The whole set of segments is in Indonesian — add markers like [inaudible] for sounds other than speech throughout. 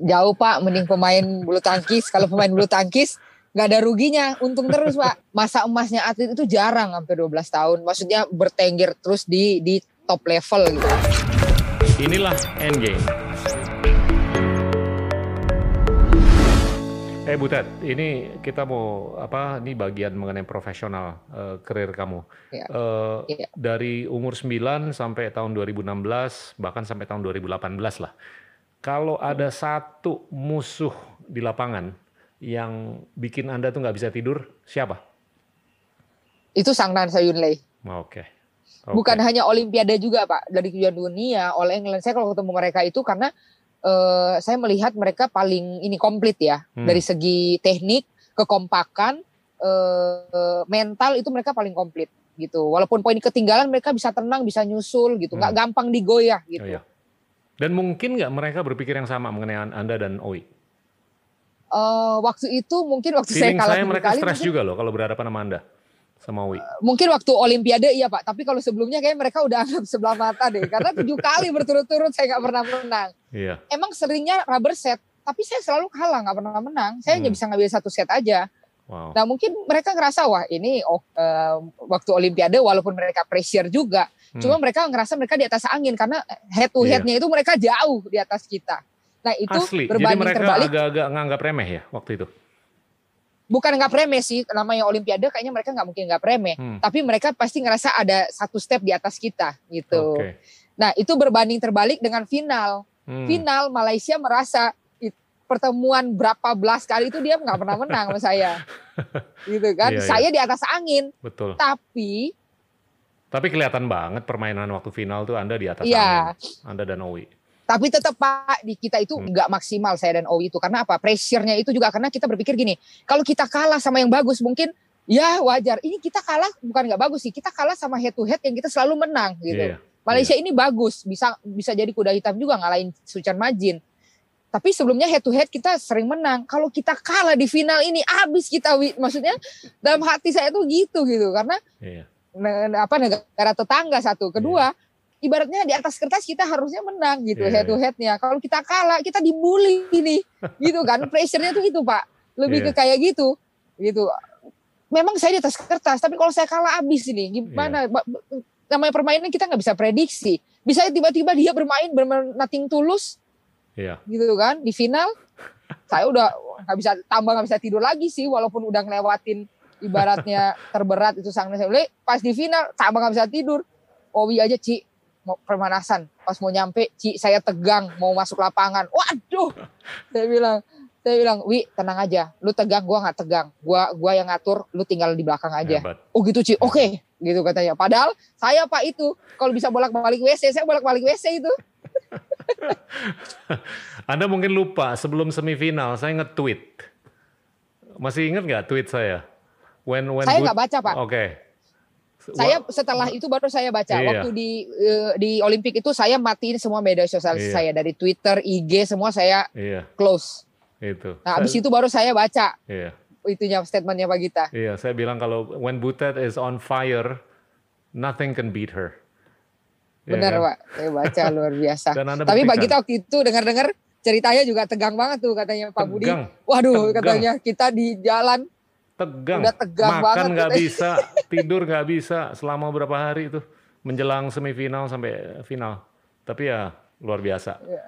Jauh Pak, mending pemain bulu tangkis. Kalau pemain bulu tangkis nggak ada ruginya, untung terus Pak. Masa emasnya atlet itu jarang hampir 12 tahun. Maksudnya bertengger terus di di top level gitu. Inilah Endgame. Eh Butet, ini kita mau apa? Ini bagian mengenai profesional uh, karir kamu. Ya. Uh, Ya. Dari umur 9 sampai tahun 2016, bahkan sampai tahun 2018 lah. Kalau ada satu musuh di lapangan yang bikin anda tuh nggak bisa tidur, siapa? Itu Sang Nan Sayunlei. Oh, Oke. Oke. Bukan hanya Olimpiade juga Pak, dari kejuaraan dunia, All England. Saya kalau ketemu mereka itu karena eh, saya melihat mereka paling ini komplit ya Hmm. dari segi teknik, kekompakan, eh, mental itu mereka paling komplit gitu. Walaupun poin ketinggalan mereka bisa tenang, bisa nyusul gitu, nggak Hmm. gampang digoyah gitu. Oh, iya. Dan mungkin nggak mereka berpikir yang sama mengenai Anda dan Oi? Eh, waktu itu mungkin waktu saya Feeling kalah saya mereka kali, stres mungkin, juga loh kalau berhadapan sama Anda, sama Oi. mungkin waktu Olimpiade iya Pak. Tapi kalau sebelumnya kayak mereka udah [laughs] anggap sebelah mata deh, karena tujuh kali berturut-turut saya nggak pernah menang. Iya. emang seringnya rubber set, tapi saya selalu kalah nggak pernah menang. Saya hanya Hmm. bisa ngambil satu set aja. Wow. Nah mungkin mereka ngerasa wah ini oh eh, waktu Olimpiade walaupun mereka pressure juga, Hmm. cuma mereka ngerasa mereka di atas angin karena head to Iya. headnya itu mereka jauh di atas kita. Nah itu Asli. Jadi berbanding mereka terbalik agak-agak nganggap remeh ya waktu itu. bukan nggak remeh sih namanya Olimpiade kayaknya mereka nggak mungkin nggak remeh, Hmm. tapi mereka pasti ngerasa ada satu step di atas kita gitu. Oke. Nah itu berbanding terbalik dengan final. Hmm. final Malaysia merasa pertemuan berapa belas kali itu dia nggak pernah menang sama saya [laughs] gitu kan Iya, iya. saya di atas angin Betul. tapi Tapi kelihatan banget permainan waktu final tuh Anda di atas angin. Anda dan Oi. tapi tetap pak di kita itu Hmm. nggak maksimal saya dan Owi itu karena apa pressure-nya itu juga karena kita berpikir gini kalau kita kalah sama yang bagus mungkin ya wajar ini kita kalah bukan nggak bagus sih kita kalah sama head to head yang kita selalu menang gitu Iya. Malaysia ini bagus, bisa bisa jadi kuda hitam juga ngalahin Sucan Majin. Tapi sebelumnya head to head kita sering menang. Kalau kita kalah di final ini habis kita maksudnya dalam hati saya tuh gitu gitu karena Iya. Ne- apa negara tetangga satu, kedua ibaratnya di atas kertas kita harusnya menang gitu Iya, head to headnya. Kalau kita kalah kita dibully ini gitu kan. [laughs] Pressure-nya tuh itu Pak. Lebih Iya. ke kayak gitu. Gitu. Memang saya di atas kertas, tapi kalau saya kalah habis ini gimana? Iya. Ba- Namanya permainan kita nggak bisa prediksi. Bisa tiba-tiba dia bermain bermain nothing tulus Iya. gitu kan di final. [laughs] Saya udah nggak bisa tambah nggak bisa tidur lagi sih walaupun udah ngelewatin ibaratnya terberat itu sang Oleh pas di final tambah nggak bisa tidur. Owi aja Ci mau pemanasan pas mau nyampe Ci saya tegang mau masuk lapangan. Waduh. Saya bilang saya bilang, "Wi, tenang aja. Lu tegang, gua nggak tegang. Gua gua yang ngatur, lu tinggal di belakang aja." Hebat. Oh gitu Ci, oke gitu katanya. Padahal saya Pak itu kalau bisa bolak-balik WC, saya bolak-balik WC itu. [laughs] Anda mungkin lupa sebelum semifinal saya nge-tweet. Masih ingat nggak tweet saya? When when Saya nggak baca Pak. Oke. Saya Wah, setelah itu baru saya baca. Iya. Waktu di eh, di Olimpik itu saya matiin semua media sosial Iya. saya dari Twitter, IG semua saya Iya, close. itu. Nah, habis Saya- itu baru saya baca Iya. itunya statementnya Pak Gita. Iya, saya bilang kalau when Butet is on fire, nothing can beat her. Iya Benar kan? Pak, saya baca [laughs] luar biasa. Dan Anda Tapi Pak. Gita waktu itu dengar-dengar ceritanya juga tegang banget tuh katanya Pak Budi. Tegang, Waduh, Tegang. katanya kita di jalan tegang. Udah tegang Makan banget nggak bisa, [laughs] tidur nggak bisa selama berapa hari itu menjelang semifinal sampai final. Tapi ya luar biasa. Iya.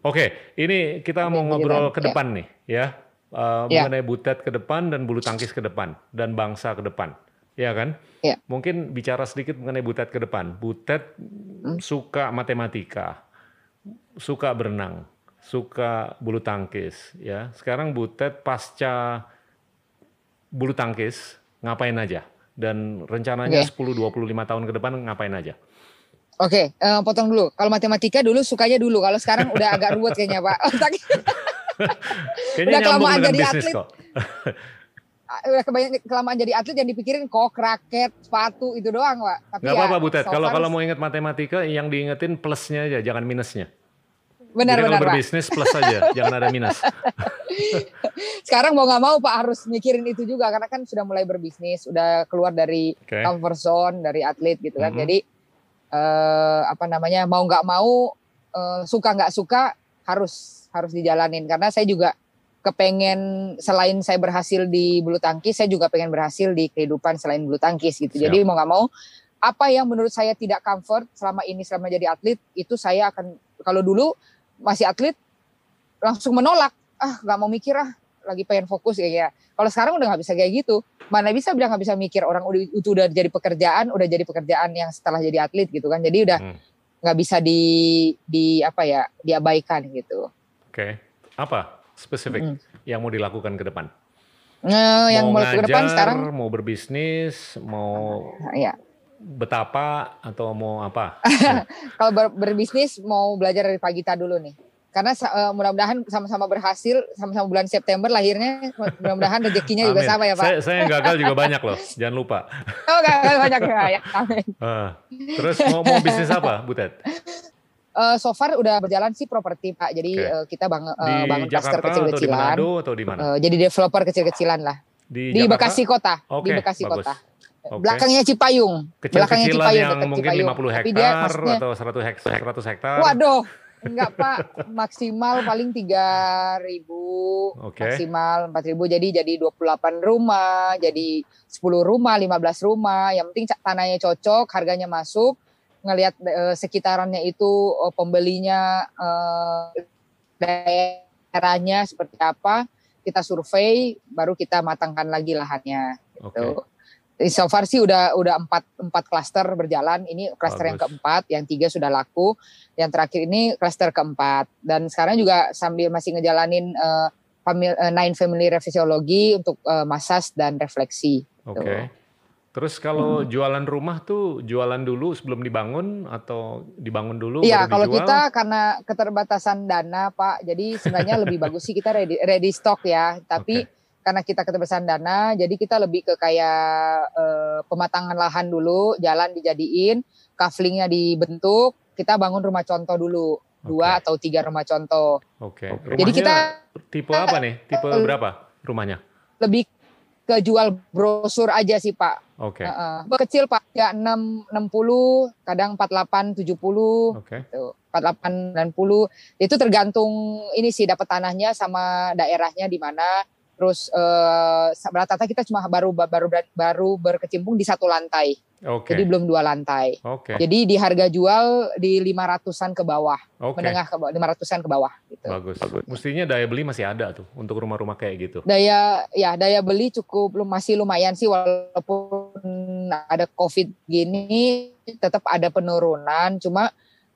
Oke, ini kita mau Oke, ngobrol jadi, ke ya. depan nih, ya, Uh, Ya. mengenai butet ke depan dan bulu tangkis ke depan dan bangsa ke depan, ya kan? Ya. Mungkin bicara sedikit mengenai butet ke depan. Butet Hmm. suka matematika, suka berenang, suka bulu tangkis, ya. Sekarang butet pasca bulu tangkis ngapain aja? Dan rencananya Oke. 10-25 tahun ke depan ngapain aja? Oke, eh, potong dulu. Kalau matematika dulu sukanya dulu. Kalau sekarang udah agak ruwet kayaknya Pak. Otak- [laughs] Kayaknya Udah [laughs] kelamaan jadi atlet. kok. udah kebanyakan kelamaan jadi atlet yang dipikirin kok raket, sepatu itu doang, Pak. Tapi Gak ya, apa-apa Butet, kalau kalau mau ingat matematika yang diingetin plusnya aja, jangan minusnya. Benar Jadi benar kalau Pak. berbisnis plus aja, [laughs] jangan ada minus. Sekarang mau nggak mau Pak harus mikirin itu juga karena kan sudah mulai berbisnis, udah keluar dari Oke. comfort zone, dari atlet gitu kan. Mhm. Jadi eh, apa namanya mau nggak mau eh, suka nggak suka harus harus dijalanin karena saya juga kepengen selain saya berhasil di bulu tangkis, saya juga pengen berhasil di kehidupan selain bulu tangkis gitu. Siap. Jadi mau nggak mau apa yang menurut saya tidak comfort selama ini selama jadi atlet itu saya akan kalau dulu masih atlet langsung menolak ah nggak mau mikir ah lagi pengen fokus kayak ya. Kalau sekarang udah nggak bisa kayak gitu. Mana bisa bilang nggak bisa mikir orang udah itu udah jadi pekerjaan, udah jadi pekerjaan yang setelah jadi atlet gitu kan. Jadi udah Hmm. nggak bisa di di apa ya diabaikan gitu. Oke. Apa spesifik Mm. yang mau dilakukan ke depan? Nah, yang mau mulai ke depan ngajar, sekarang mau berbisnis, mau ya betapa atau mau apa? [laughs] kalau ber- berbisnis mau belajar dari Pak Gita dulu nih. Karena eh, mudah-mudahan sama-sama berhasil, sama-sama bulan September lahirnya, mudah-mudahan rezekinya juga sama ya Pak. Saya, saya yang gagal juga banyak loh, jangan lupa. [laughs] Oh gak banyak ya, ya. Amin. Ah, terus mau mau bisnis apa, Butet? Eh, so far udah berjalan sih properti Pak, jadi Oke. eh, kita bang, Di bangun klaster Jakarta atau di kecil-kecilan. Manado atau di mana? Eh, jadi developer kecil-kecilan lah. Di, Di Jakarta? Bekasi Kota, Oke, di Bekasi bagus. Kota. Oke. Belakangnya Cipayung. belakangnya Kecil-kecilan Cipayung, yang mungkin Cipayung. 50 Tapi dia hektar maksudnya- atau 100 hektar, 100 hektar. Waduh, enggak Pak, [laughs] maksimal paling 3000 Oke. maksimal 4000 jadi jadi 28 rumah, jadi 10 rumah, 15 rumah. Yang penting tanahnya cocok, harganya masuk, ngelihat eh, sekitarannya itu eh, pembelinya eh, daerahnya seperti apa, kita survei baru kita matangkan lagi lahannya gitu. So far sih udah udah empat empat klaster berjalan. Ini klaster yang keempat, yang tiga sudah laku, yang terakhir ini klaster keempat. Dan sekarang juga sambil masih ngejalanin eh, famil- eh, nine family reflexology untuk eh, masas dan refleksi. Oke. Terus kalau Hmm. jualan rumah tuh jualan dulu sebelum dibangun atau dibangun dulu Iya, kalau dijual? kita karena keterbatasan dana, Pak, jadi sebenarnya lebih bagus sih kita ready, ready stock ya. Tapi Oke. Karena kita keterbatasan dana, jadi kita lebih ke kayak eh, pematangan lahan dulu, jalan dijadiin, kaflingnya dibentuk, kita bangun rumah contoh dulu, dua atau tiga rumah contoh. Oke. Jadi Rumahnya kita tipe apa nih? Tipe Eh, berapa rumahnya? lebih ke jual brosur aja sih, Pak. Oke. Heeh. Kecil, Pak, ya 6 60, kadang 48 70. Oke. gitu. 48 90 itu tergantung ini sih dapat tanahnya sama daerahnya di mana terus eh rata-rata kita cuma baru baru baru berkecimpung di satu lantai Oke. jadi belum dua lantai Oke. jadi di harga jual di 500-an ke bawah Oke. menengah ke bawah 500-an ke bawah gitu Bagus. Mestinya daya beli masih ada tuh untuk rumah-rumah kayak gitu. daya ya daya beli cukup masih lumayan sih walaupun ada covid gini tetap ada penurunan cuma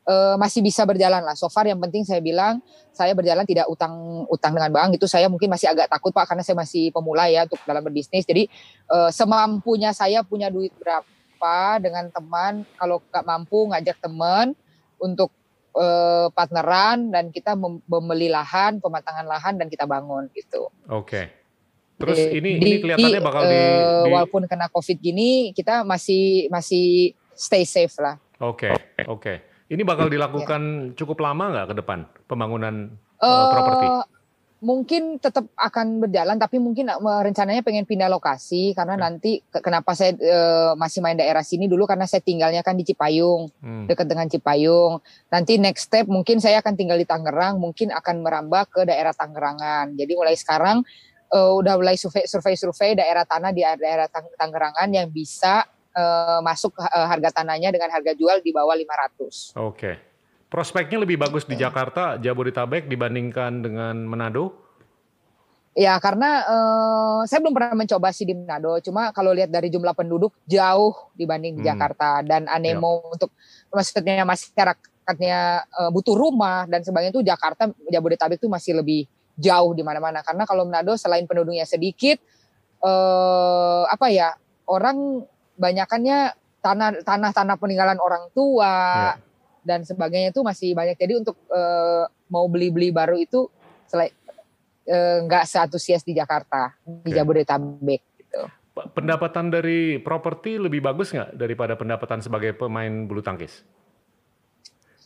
eh, masih bisa berjalan lah so far yang penting saya bilang saya berjalan tidak utang utang dengan bank itu saya mungkin masih agak takut pak karena saya masih pemula ya untuk dalam berbisnis jadi eh, semampunya saya punya duit berapa dengan teman kalau nggak mampu ngajak teman untuk eh, partneran dan kita mem- membeli lahan pematangan lahan dan kita bangun gitu Oke. Terus Jadi, ini ini kelihatannya bakal di, di- walaupun kena covid gini kita masih masih stay safe lah. Oke. Oke. Ini bakal dilakukan cukup lama nggak ke depan pembangunan Eh, properti? Mungkin tetap akan berjalan tapi mungkin eh, rencananya pengen pindah lokasi karena Oke. nanti ke- kenapa saya eh, masih main daerah sini dulu karena saya tinggalnya kan di Cipayung Hmm. dekat dengan Cipayung. Nanti next step mungkin saya akan tinggal di Tangerang, mungkin akan merambah ke daerah Tangerangan. Jadi mulai sekarang eh, udah mulai survei survei survei daerah tanah di daerah Tang- Tangerangan yang bisa eh, masuk eh, harga tanahnya dengan harga jual di bawah 500. Oke. Prospeknya lebih bagus di Jakarta, Jabodetabek dibandingkan dengan Manado? Ya karena eh, saya belum pernah mencoba sih di Manado, cuma kalau lihat dari jumlah penduduk jauh dibanding di Hmm. Jakarta dan animo untuk maksudnya masyarakatnya eh, butuh rumah dan sebagainya itu Jakarta Jabodetabek itu masih lebih jauh di mana-mana karena kalau Manado selain penduduknya sedikit eh apa ya orang banyakannya tanah tanah-tanah peninggalan orang tua Ya. dan sebagainya itu masih banyak jadi untuk eh, mau beli-beli baru itu selain eh, nggak seantusias di Jakarta di Oke. Jabodetabek gitu. Pendapatan dari properti lebih bagus nggak daripada pendapatan sebagai pemain bulu tangkis?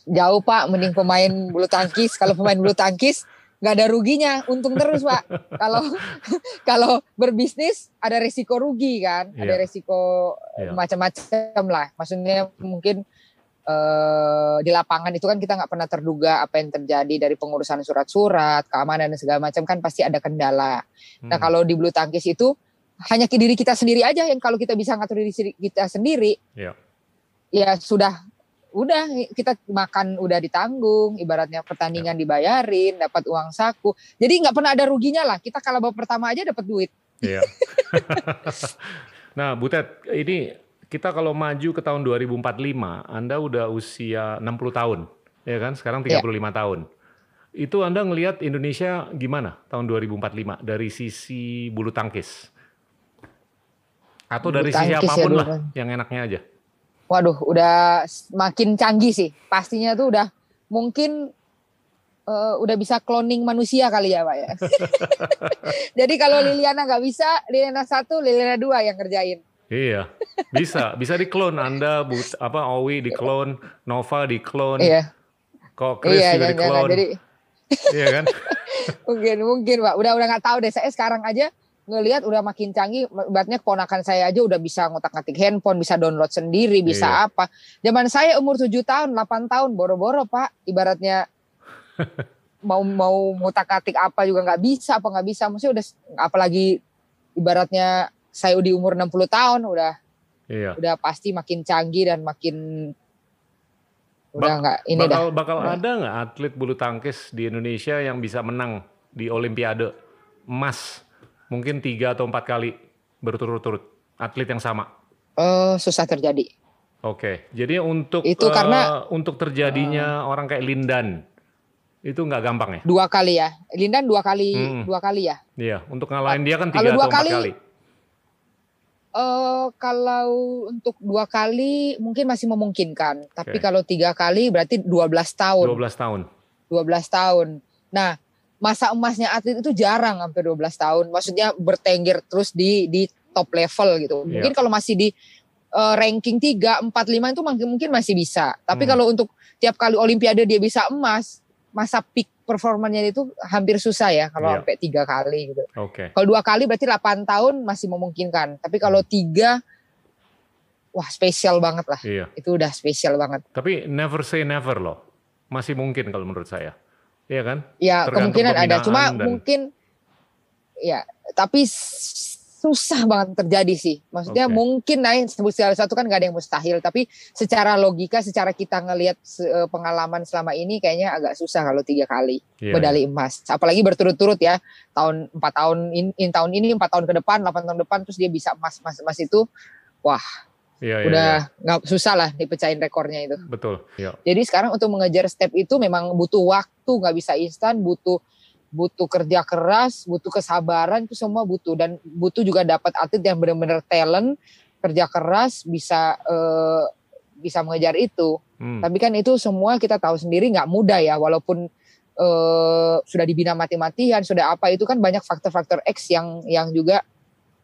Jauh Pak, mending pemain bulu tangkis. Kalau pemain bulu tangkis nggak ada ruginya, untung terus Pak. Kalau [laughs] kalau berbisnis ada resiko rugi kan, ada Iya. resiko Iya. macam-macam lah. Maksudnya mungkin eh, di lapangan itu kan kita nggak pernah terduga apa yang terjadi dari pengurusan surat-surat, keamanan dan segala macam kan pasti ada kendala. Nah Hmm. kalau di bulu tangkis itu hanya ke diri kita sendiri aja yang kalau kita bisa ngatur diri kita sendiri, Iya. ya sudah, udah kita makan udah ditanggung, ibaratnya pertandingan dibayarin, dapat uang saku. Jadi nggak pernah ada ruginya lah. Kita kalau babak pertama aja dapat duit. Iya. [laughs] nah, Butet, ini kita kalau maju ke tahun 2045, Anda udah usia 60 tahun, ya kan? Sekarang 35 tahun. Itu Anda ngelihat Indonesia gimana tahun 2045 dari sisi bulu tangkis? Atau Bulu dari sisi tangkis ya, apa pun bulu lah, yang enaknya aja. Waduh, udah makin canggih sih. Pastinya tuh udah mungkin eh, udah bisa cloning manusia kali ya, Pak ya. [laughs] Jadi kalau Liliana nggak bisa, Liliana satu, Liliana dua yang kerjain. Iya, bisa, [laughs] bisa diklon Anda, but, apa Owi diklon, Nova diklon, Iya, kok Chris iya, juga diklon, Jadi iya kan? [laughs] mungkin mungkin Pak. Udah udah nggak tahu deh. Saya sekarang aja ngelihat udah makin canggih. Ibaratnya keponakan saya aja udah bisa ngotak-ngatik handphone, bisa download sendiri, bisa Iya. apa. Zaman saya umur 7 tahun, 8 tahun, boro-boro Pak. Ibaratnya [laughs] mau mau ngotak-ngatik apa juga nggak bisa, apa nggak bisa. Maksudnya udah apalagi ibaratnya saya di umur 60 tahun udah Iya. udah pasti makin canggih dan makin udah nggak ini dah. bakal bakal Udah. ada nggak atlet bulu tangkis di Indonesia yang bisa menang di Olimpiade emas mungkin tiga atau empat kali berturut-turut atlet yang sama Eh, susah terjadi. oke jadi untuk Itu eh, karena- untuk terjadinya orang kayak Lindan itu nggak gampang ya Dua kali ya. Lindan dua kali, Hmm. dua kali ya. iya untuk ngalahin dia kan Kalau tiga dua atau empat kali, kali Eh kalau untuk dua kali mungkin masih memungkinkan, tapi Oke. kalau tiga kali berarti 12 tahun, 12 tahun 12 tahun. Nah, masa emasnya atlet itu jarang hampir 12 tahun. Maksudnya bertengger terus di di top level gitu. Iya. Mungkin kalau masih di eh, ranking 3, 4, 5 itu mungkin masih bisa. Tapi Hmm. kalau untuk tiap kali olimpiade dia bisa emas, masa peak performanya itu hampir susah ya kalau Iya. sampai tiga kali gitu. oke Kalau dua kali berarti 8 tahun masih memungkinkan. Tapi kalau tiga, wah spesial banget lah. iya Itu udah spesial banget. tapi never say never loh masih mungkin kalau menurut saya iya kan Ya Tergantung kemungkinan ada. Cuma dan- mungkin, ya tapi susah banget terjadi sih. Maksudnya Oke. mungkin naik sebut segala satu kan gak ada yang mustahil. Tapi secara logika, secara kita ngelihat eh, pengalaman selama ini kayaknya agak susah kalau tiga kali Iya, medali emas. Apalagi berturut-turut ya tahun empat tahun ini, in- tahun ini empat tahun ke depan, 8 tahun depan terus dia bisa emas emas emas itu iya, iya, udah iya. nggak susah lah dipecahin rekornya itu. betul iya Jadi sekarang untuk mengejar step itu memang butuh waktu, nggak bisa instan, butuh butuh kerja keras, butuh kesabaran itu semua butuh dan butuh juga dapat atlet yang benar-benar talent, kerja keras bisa eh, bisa mengejar itu. Hmm. Tapi kan itu semua kita tahu sendiri nggak mudah ya, walaupun eh, sudah dibina mati-matian, sudah apa itu kan banyak faktor-faktor X yang yang juga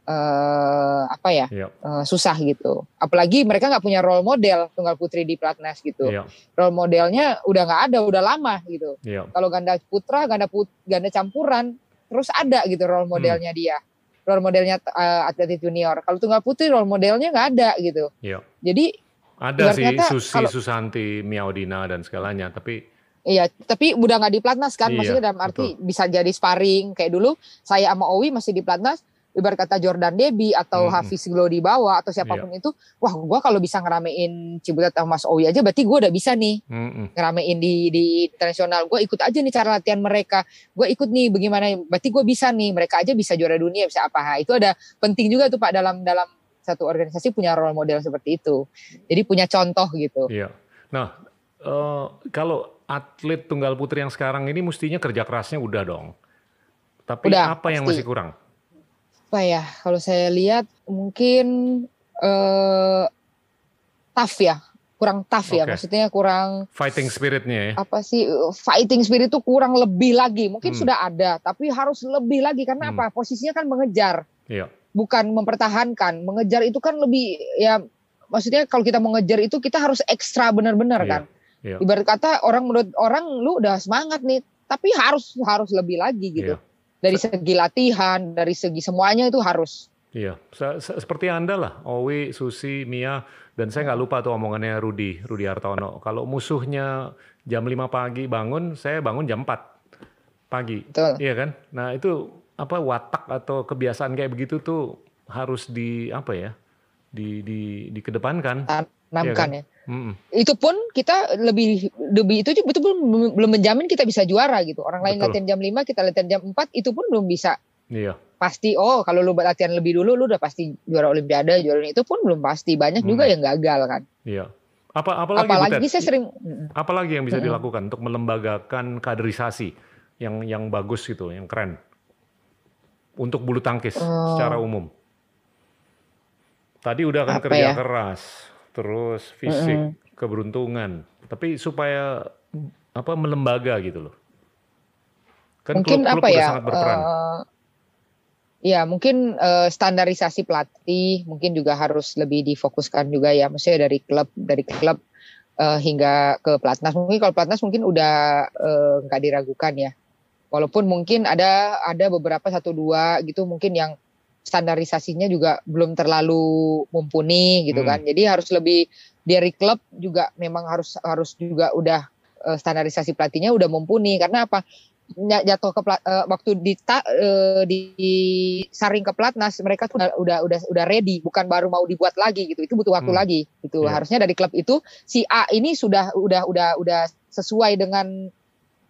eh, apa ya Iya. eh, susah gitu. Apalagi mereka nggak punya role model tunggal putri di pelatnas gitu. Iya, Role modelnya udah nggak ada, udah lama gitu. iya, Kalau ganda putra, ganda put, ganda campuran terus ada gitu role modelnya dia. Role modelnya eh, atlet junior. Kalau tunggal putri role modelnya nggak ada gitu. iya. Jadi Ada sih kata Susi, kalau- Susanti, Miaudina dan segalanya, tapi Iya, tapi udah nggak di pelatnas kan, Iya, maksudnya dalam arti bisa jadi sparring kayak dulu saya sama Owi masih di pelatnas, ibarat kata Jordan Debbie atau Mm-mm. Hafiz Glo di bawah atau siapa pun itu, wah gua kalau bisa ngeramein Cibutet sama Mas Owi aja berarti gua udah bisa nih mm-mm. ngeramein di di internasional. Gue ikut aja nih cara latihan mereka. Gue ikut nih bagaimana, berarti gue bisa nih. Mereka aja bisa juara dunia, bisa apa. Nah, itu ada penting juga tuh Pak dalam dalam satu organisasi punya role model seperti itu. Jadi punya contoh gitu. Iya. Nah, eh, kalau atlet tunggal putri yang sekarang ini mestinya kerja kerasnya udah dong. Tapi Udah, apa yang pasti. masih kurang? Apa ya kalau saya lihat mungkin eh tough ya kurang tough ya Oke. maksudnya kurang Fighting spiritnya ya. apa sih fighting spirit itu kurang lebih lagi mungkin Hmm. sudah ada tapi harus lebih lagi karena Hmm. apa posisinya kan mengejar Iya. bukan mempertahankan mengejar itu kan lebih ya maksudnya kalau kita mengejar itu kita harus ekstra benar-benar Iya, kan iya. ibarat kata orang menurut orang lu udah semangat nih tapi harus harus lebih lagi gitu Iya. Dari segi latihan dari segi semuanya itu harus Iya, se se seperti Anda lah, Owi, Susi, Mia, dan saya nggak lupa tuh omongannya Rudi, Rudi Hartono. Kalau musuhnya jam 5 pagi bangun, saya bangun jam 4 pagi. Betul. Iya kan? Nah itu apa watak atau kebiasaan kayak begitu tuh harus di apa ya? Di di dikedepankan. Tanamkan Iya ya. Itu pun kita lebih lebih itu juga betul belum, belum menjamin kita bisa juara gitu. Orang lain Betul. latihan jam 5, kita latihan jam 4 itu pun belum bisa Iya. pasti oh kalau lu latihan lebih dulu lu udah pasti juara olimpiade juara ini itu pun belum pasti banyak juga Hmm. yang gagal kan Iya. Apa apalagi, apalagi saya sering mm, apalagi yang bisa Mm-mm. dilakukan untuk melembagakan kaderisasi yang yang bagus gitu, yang keren untuk bulu tangkis Oh. secara umum. Tadi udah kan Apa kerja ya? keras, terus fisik, keberuntungan, tapi supaya apa melembaga gitu loh. Kan mungkin klub-klub apa udah ya sangat berperan. eh, ya mungkin eh, standarisasi pelatih mungkin juga harus lebih difokuskan juga ya maksudnya dari klub dari klub eh, hingga ke pelatnas mungkin kalau pelatnas mungkin udah nggak diragukan ya walaupun mungkin ada ada beberapa satu dua gitu mungkin yang standarisasinya juga belum terlalu mumpuni gitu Hmm. kan jadi harus lebih dari klub juga memang harus harus juga udah eh, standarisasi pelatihnya udah mumpuni karena apa jatuh ke pla- eh, waktu di disaring ke pelatnas mereka tuh udah udah udah ready bukan baru mau dibuat lagi gitu itu butuh waktu Hmm. lagi itu Iya. harusnya dari klub itu si A ini sudah udah udah udah sesuai dengan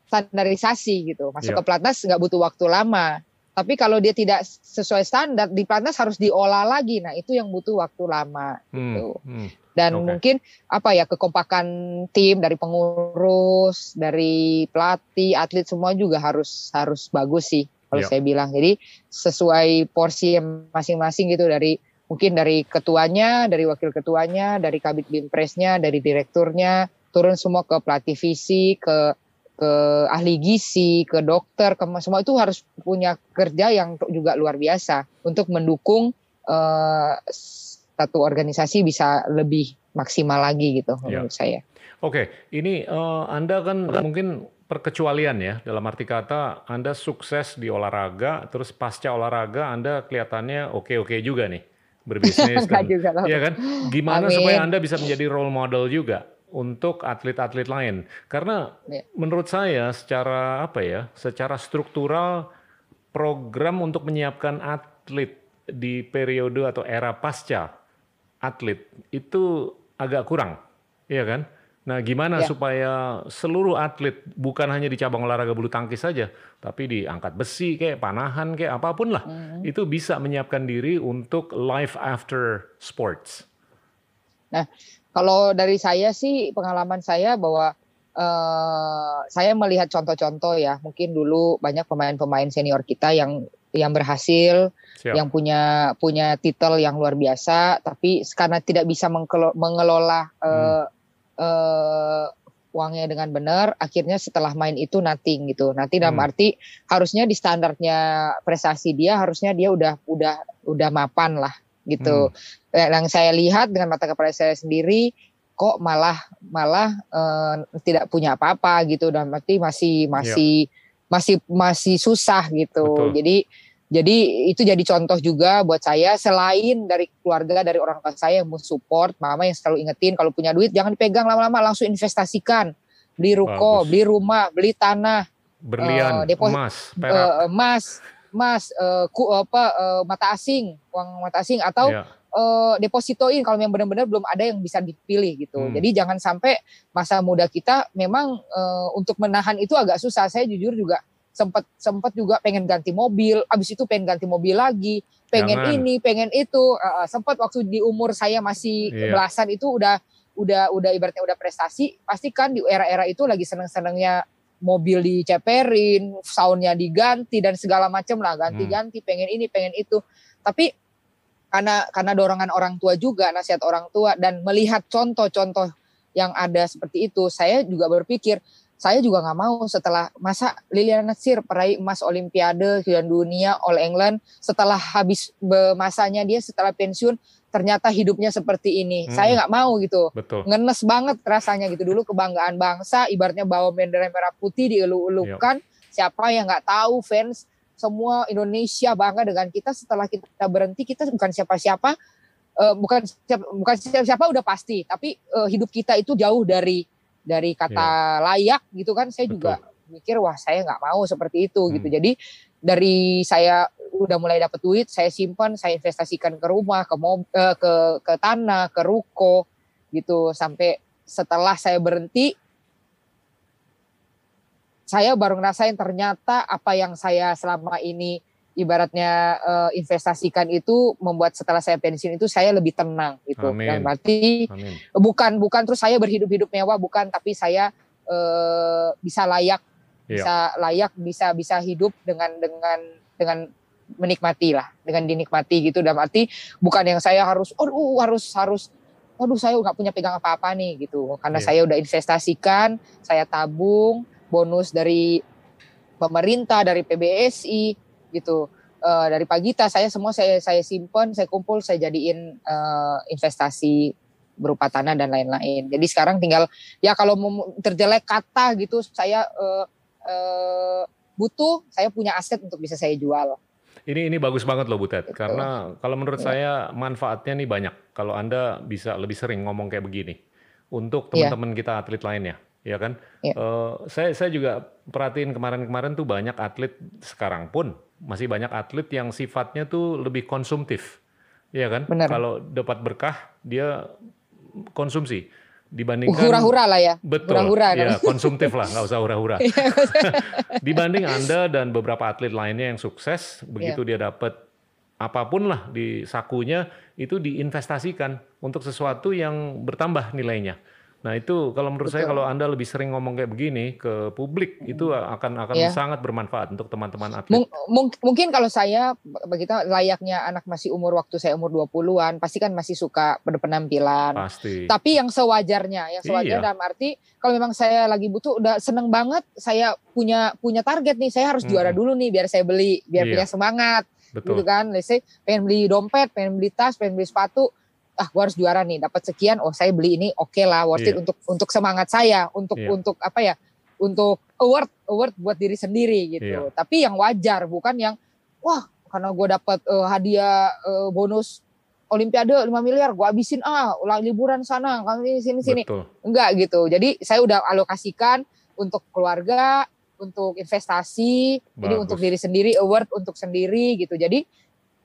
standarisasi gitu masuk Iya. ke pelatnas nggak butuh waktu lama tapi kalau dia tidak sesuai standar di pelatnas harus diolah lagi nah itu yang butuh waktu lama Hmm, gitu hmm. dan Oke. mungkin apa ya kekompakan tim dari pengurus dari pelatih atlet semua juga harus harus bagus sih kalau Ya. saya bilang jadi sesuai porsi masing-masing gitu dari mungkin dari ketuanya dari wakil ketuanya dari kabit bimpresnya dari direkturnya turun semua ke pelatih fisik ke ke ahli gizi ke dokter ke semua itu harus punya kerja yang juga luar biasa untuk mendukung eh, satu organisasi bisa lebih maksimal lagi gitu Ya. menurut saya. Oke, ini eh, Anda kan mungkin perkecualian ya, dalam arti kata Anda sukses di olahraga, terus pasca olahraga Anda kelihatannya oke-oke juga nih, berbisnis. [laughs] Dan, juga. Iya kan? Gimana Amin. supaya Anda bisa menjadi role model juga untuk atlet-atlet lain? Karena Ya. menurut saya secara apa ya, secara struktural program untuk menyiapkan atlet di periode atau era pasca atlet itu agak kurang, iya kan? Nah, gimana Ya. supaya seluruh atlet bukan hanya di cabang olahraga bulu tangkis saja, tapi di angkat besi kayak panahan kayak apa pun lah, Hmm. itu bisa menyiapkan diri untuk life after sports. Nah, kalau dari saya sih pengalaman saya bahwa eh, saya melihat contoh-contoh ya, mungkin dulu banyak pemain-pemain senior kita yang yang berhasil, Siap. yang punya punya titel yang luar biasa, tapi karena tidak bisa mengelola eh, eh, uangnya dengan benar, akhirnya setelah main itu nothing gitu. Nanti dalam Hmm. arti harusnya di standarnya prestasi dia harusnya dia udah udah udah mapan lah gitu. Eh, Yang saya lihat dengan mata kepala saya sendiri kok malah malah eh, tidak punya apa-apa gitu dan arti masih masih masih masih susah gitu. Betul. Jadi jadi itu jadi contoh juga buat saya selain dari keluarga dari orang tua saya yang mau support, mama yang selalu ingetin kalau punya duit jangan dipegang lama-lama langsung investasikan. Beli ruko, Bagus. beli rumah, beli tanah, Berlian, depo- emas, perak. eh, emas, emas, eh, ku, apa eh, mata asing, uang mata asing atau Ya. eh, depositoin kalau yang benar-benar belum ada yang bisa dipilih gitu. Hmm. Jadi jangan sampai masa muda kita memang eh, untuk menahan itu agak susah. Saya jujur juga sempat sempat juga pengen ganti mobil, abis itu pengen ganti mobil lagi, pengen Jangan. ini, pengen itu. Eh, sempat waktu di umur saya masih Iya. belasan itu udah udah udah ibaratnya udah prestasi, pasti kan di era-era itu lagi seneng-senengnya mobil diceperin, soundnya diganti dan segala macam lah ganti-ganti, pengen ini, pengen itu. Tapi karena karena dorongan orang tua juga nasihat orang tua dan melihat contoh-contoh yang ada seperti itu saya juga berpikir saya juga nggak mau setelah masa Liliana Natsir peraih emas Olimpiade dan dunia All England setelah habis masanya dia setelah pensiun ternyata hidupnya seperti ini Hmm. saya nggak mau gitu Betul. ngenes banget rasanya gitu dulu kebanggaan bangsa ibaratnya bawa bendera merah putih dielu-elukan siapa yang nggak tahu fans semua Indonesia bangga dengan kita setelah kita berhenti kita bukan siapa-siapa uh, bukan siapa, bukan siapa-siapa udah pasti tapi uh, hidup kita itu jauh dari dari kata yeah. layak gitu kan saya Betul. juga mikir wah saya nggak mau seperti itu hmm. gitu jadi dari saya udah mulai dapat duit saya simpan saya investasikan ke rumah ke mob, uh, ke ke tanah ke ruko gitu sampai setelah saya berhenti saya baru ngerasain ternyata apa yang saya selama ini ibaratnya uh, investasikan itu membuat setelah saya pensiun itu saya lebih tenang gitu. Amin. Dan berarti Amin. bukan bukan terus saya berhidup-hidup mewah bukan tapi saya uh, bisa layak iya. bisa layak bisa bisa hidup dengan dengan dengan menikmati lah dengan dinikmati gitu dan berarti bukan yang saya harus oh harus harus waduh saya nggak punya pegang apa-apa nih gitu karena yeah. saya udah investasikan saya tabung bonus dari pemerintah, dari PBSI gitu. Uh, dari Pagita saya semua saya saya simpan, saya kumpul, saya jadiin uh, investasi berupa tanah dan lain-lain. Jadi sekarang tinggal ya kalau mau terjelek kata gitu saya uh, uh, butuh, saya punya aset untuk bisa saya jual. Ini ini bagus banget loh Butet, Betul. karena kalau menurut ya. saya manfaatnya nih banyak. Kalau Anda bisa lebih sering ngomong kayak begini untuk iya. teman-teman ya. kita atlet lainnya ya kan? Ya. Uh, saya saya juga perhatiin kemarin-kemarin tuh banyak atlet sekarang pun masih banyak atlet yang sifatnya tuh lebih konsumtif, ya kan? Benar. Kalau dapat berkah dia konsumsi dibandingkan hura-hura lah ya. Betul. Hura-hura ya, konsumtif lah, nggak usah hura-hura. [laughs] Iya, [laughs] Dibanding Anda dan beberapa atlet lainnya yang sukses, begitu ya. dia dapat apa pun lah di sakunya itu diinvestasikan untuk sesuatu yang bertambah nilainya. Nah itu kalau menurut Betul. saya kalau anda lebih sering ngomong kayak begini ke publik itu akan akan ya. sangat bermanfaat untuk teman-teman atlet. Mung, mungkin kalau saya begitu layaknya anak masih umur waktu saya umur 20-an pasti kan masih suka pada penampilan. Pasti. Tapi yang sewajarnya, yang sewajarnya iya. dalam arti kalau memang saya lagi butuh udah seneng banget saya punya punya target nih saya harus hmm. juara dulu nih biar saya beli biar iya. punya semangat. Betul. Gitu kan, let's say pengen beli dompet, pengen beli tas, pengen beli sepatu ah gue harus juara nih dapat sekian oh saya beli ini oke okay lah worth yeah. it untuk untuk semangat saya untuk yeah. untuk apa ya untuk award award buat diri sendiri gitu yeah. tapi yang wajar bukan yang wah karena gue dapat uh, hadiah uh, bonus olimpiade 5 miliar gue habisin ah ulang liburan sana kami sini sini Betul. enggak gitu jadi saya udah alokasikan untuk keluarga untuk investasi Bagus. jadi untuk diri sendiri award untuk sendiri gitu jadi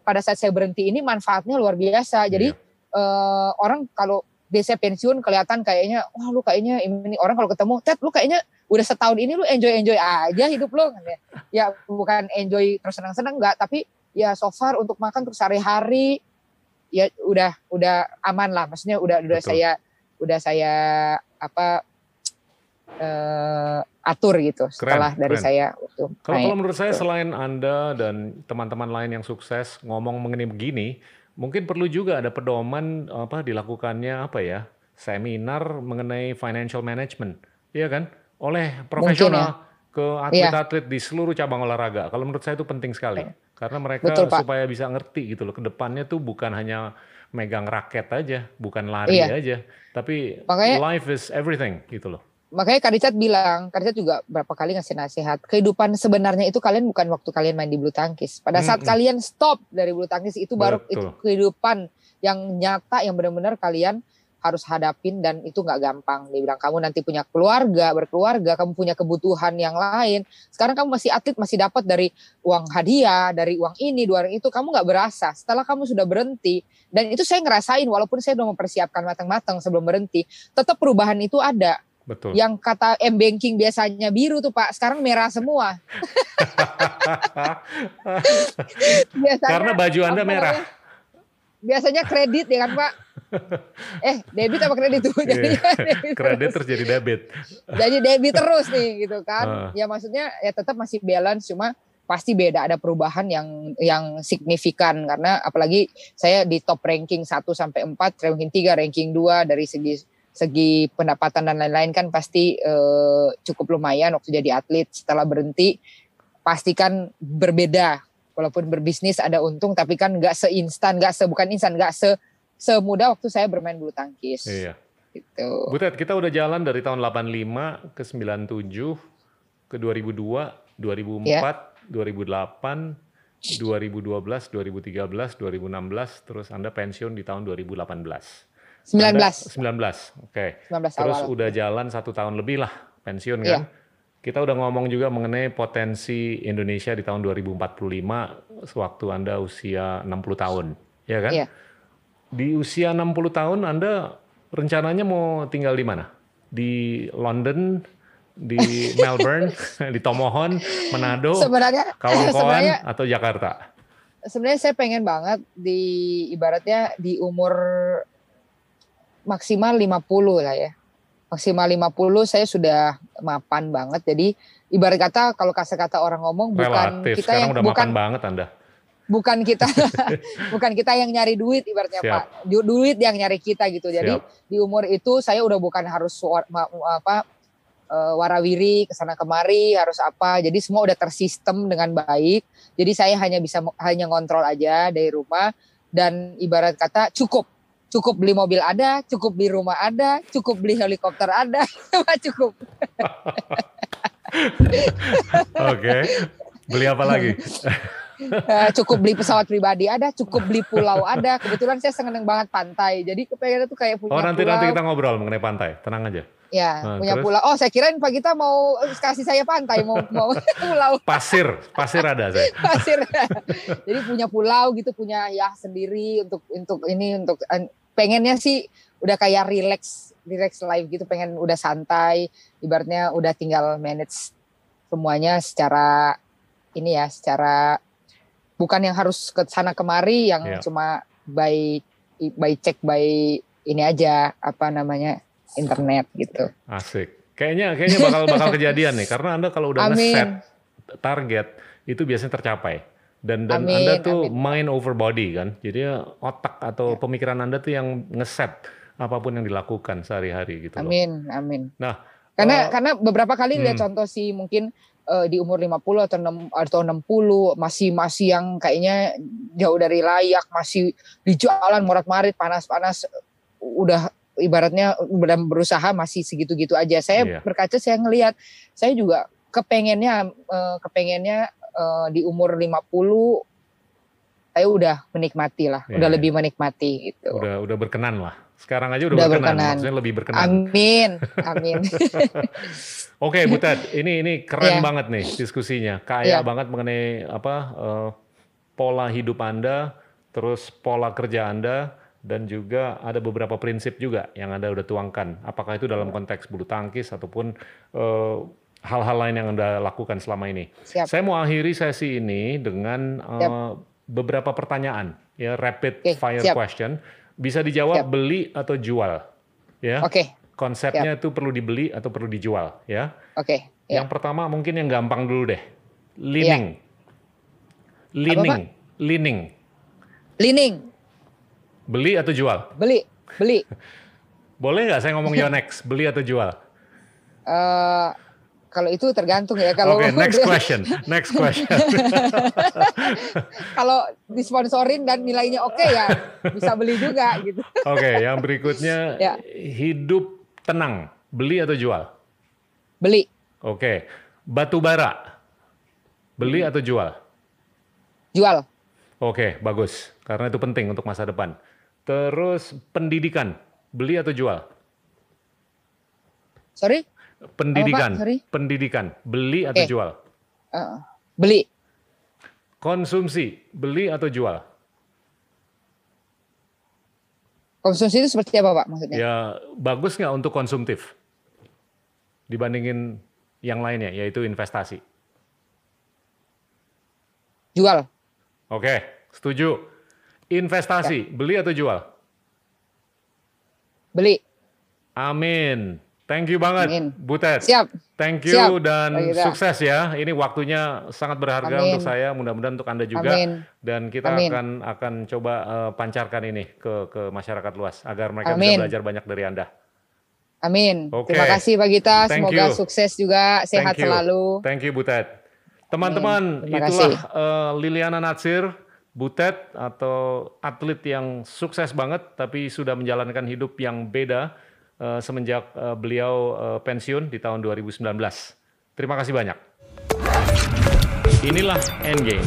pada saat saya berhenti ini manfaatnya luar biasa jadi yeah uh, orang kalau biasa pensiun kelihatan kayaknya wah lu kayaknya ini orang kalau ketemu Ted lu kayaknya udah setahun ini lu enjoy enjoy aja hidup lu kan ya. ya bukan enjoy terus senang senang enggak tapi ya so far untuk makan untuk sehari-hari ya udah udah aman lah maksudnya udah udah Betul. saya udah saya apa uh, atur gitu keren, setelah dari keren. saya waktu kalau, kalau menurut saya selain anda dan teman-teman lain yang sukses ngomong mengenai begini Mungkin perlu juga ada pedoman apa dilakukannya apa ya seminar mengenai financial management, iya kan? Oleh profesional ya. ke iya. atlet-atlet di seluruh cabang olahraga. Kalau menurut saya itu penting sekali iya. karena mereka Betul, supaya bisa ngerti gitu loh. Ke depannya tuh bukan hanya megang raket aja, bukan lari iya. aja, tapi Makanya, life is everything gitu loh makanya Kak Richard bilang, Kak Richard juga berapa kali ngasih nasihat, kehidupan sebenarnya itu kalian bukan waktu kalian main di bulu tangkis. Pada saat hmm, kalian stop dari bulu tangkis itu baru Betul. itu kehidupan yang nyata yang benar-benar kalian harus hadapin dan itu nggak gampang. Dia bilang kamu nanti punya keluarga, berkeluarga, kamu punya kebutuhan yang lain. Sekarang kamu masih atlet, masih dapat dari uang hadiah, dari uang ini, dua orang itu, kamu nggak berasa. Setelah kamu sudah berhenti, dan itu saya ngerasain, walaupun saya udah mempersiapkan matang-matang sebelum berhenti, tetap perubahan itu ada Betul. Yang kata M banking biasanya biru tuh Pak, sekarang merah semua. [laughs] biasanya, Karena baju Anda merah. Biasanya kredit ya kan Pak. Eh, debit apa kredit tuh? Jadi yeah. [laughs] kredit terus jadi debit. jadi debit terus nih gitu kan. Uh. Ya maksudnya ya tetap masih balance cuma pasti beda ada perubahan yang yang signifikan karena apalagi saya di top ranking 1 sampai 4, ranking 3, ranking 2 dari segi segi pendapatan dan lain-lain kan pasti uh, cukup lumayan waktu jadi atlet setelah berhenti pasti kan berbeda walaupun berbisnis ada untung tapi kan nggak seinstan nggak se bukan instan nggak se semudah waktu saya bermain bulu tangkis iya. gitu Butet kita udah jalan dari tahun 85 ke 97 ke 2002 2004 ya. 2008, 2012, 2013, 2016, terus Anda pensiun di tahun 2018. 19. Anda, 19, oke. 19 Terus awal. udah jalan satu tahun lebih lah pensiun Iya. kan. Kita udah ngomong juga mengenai potensi Indonesia di tahun 2045 sewaktu Anda usia 60 tahun, ya kan? Iya. Di usia 60 tahun Anda rencananya mau tinggal di mana? Di London, di [laughs] Melbourne, di Tomohon, Manado, Sebenarnya Kawan-kawan sebenarnya atau Jakarta? sebenarnya saya pengen banget di ibaratnya di umur maksimal 50 lah ya. Maksimal 50 saya sudah mapan banget. Jadi ibarat kata kalau kasar kata orang ngomong bukan Relatif. kita Sekarang yang udah bukan mapan banget Anda. bukan kita [laughs] bukan kita yang nyari duit ibaratnya Siap. Pak. Du- Duit yang nyari kita gitu. Jadi Siap. di umur itu saya udah bukan harus ma- apa eh, warawiri ke sana kemari harus apa. Jadi semua udah tersistem dengan baik. Jadi saya hanya bisa hanya ngontrol aja dari rumah dan ibarat kata cukup cukup beli mobil ada, cukup beli rumah ada, cukup beli helikopter ada, [laughs] Semua cukup. Oke. Beli apa lagi? Eh, cukup beli pesawat pribadi ada, cukup beli pulau ada. Kebetulan saya seneng banget pantai. Jadi kepengen tuh kayak punya Oh nanti pulau. nanti kita ngobrol mengenai pantai. Tenang aja. Ya, Nah, punya terus? pulau. Oh, saya kirain Pak Gita mau kasih saya pantai, mau mau [laughs] pulau Pasir, pasir ada saya. [laughs] pasir. Jadi punya pulau gitu, punya ya sendiri untuk untuk ini untuk pengennya sih udah kayak relax, relax life gitu, pengen udah santai, ibaratnya udah tinggal manage semuanya secara ini ya, secara bukan yang harus ke sana kemari yang Iya. cuma by by check by ini aja apa namanya internet gitu. Asik. Kayaknya kayaknya bakal bakal kejadian nih karena Anda kalau udah nge-set target itu biasanya tercapai. Dan dan Amin, Anda tuh amin. mind over body kan. Jadi otak atau pemikiran Anda tuh yang nge-set apa pun yang dilakukan sehari-hari gitu loh. Amin, amin. Nah, Karena eh, karena beberapa kali lihat hmm. contoh sih mungkin eh, di umur 50 atau 6 atau 60 masih masih yang kayaknya jauh dari layak, masih di jalan morat-marit panas-panas udah ibaratnya udah berusaha masih segitu-gitu aja. Saya Iya. berkaca saya ngelihat saya juga kepengennya eh, kepengennya eh, di umur 50 saya udah menikmati lah, Iya, udah iya. lebih menikmati gitu. udah udah berkenan lah. Sekarang aja udah, Udah berkenan, berkenan. maksudnya lebih berkenan. Amin, [laughs] amin. [laughs] Oke, Bu Ted, ini ini keren Iya. banget nih diskusinya. Kaya Iya. banget mengenai apa eh, pola hidup Anda, terus pola kerja Anda dan juga ada beberapa prinsip juga yang Anda udah tuangkan. Apakah itu dalam konteks bulu tangkis ataupun eh, hal-hal lain yang Anda lakukan selama ini. Siap. Saya mau akhiri sesi ini dengan Siap. beberapa pertanyaan ya rapid Oke, fire siap. question. Bisa dijawab Siap. beli atau jual. Ya. Oke, Konsepnya itu perlu dibeli atau perlu dijual, ya. oke. Ya. Yang pertama mungkin yang gampang dulu deh. Leaning. Apa, Leaning. Leaning. Beli atau jual? beli, beli. [laughs] Boleh nggak saya ngomong Yonex? [laughs] Beli atau jual? Eh kalau itu tergantung ya kalau Oke, [laughs] next question. Next question. kalau disponsorin dan nilainya oke ya bisa beli juga gitu. Oke, yang berikutnya Ya. hidup tenang. Beli atau jual? Beli, Oke. Batu bara. Beli atau jual? jual, Oke, bagus. Karena itu penting untuk masa depan. Terus pendidikan. Beli atau jual? sorry, Pendidikan. Sorry? Pendidikan. Beli atau Oke. jual? Eh, beli, Konsumsi. Beli atau jual? konsumsi itu seperti apa pak maksudnya? Ya, bagus nggak untuk konsumtif? Dibandingin yang lainnya, yaitu investasi. Jual, Oke, setuju. Investasi. Beli atau jual? beli, Amin. Thank you banget, Amin. Butet. siap, Thank you Siap, dan sukses ya. Ini waktunya sangat berharga Amin. untuk saya, mudah-mudahan untuk Anda juga. amin, Dan kita Amin. akan akan coba eh, pancarkan ini ke ke masyarakat luas agar mereka bisa Amin. belajar banyak dari Anda. amin. Oke. Terima kasih Pak Gita, Thank semoga you. sukses juga, sehat Thank you. selalu. Thank you Butet. Teman-teman, itulah eh, Liliana Natsir, Butet atau atlet yang sukses banget tapi sudah menjalankan hidup yang beda eh, semenjak eh, beliau eh, pensiun di tahun 2019. Terima kasih banyak. Inilah Endgame.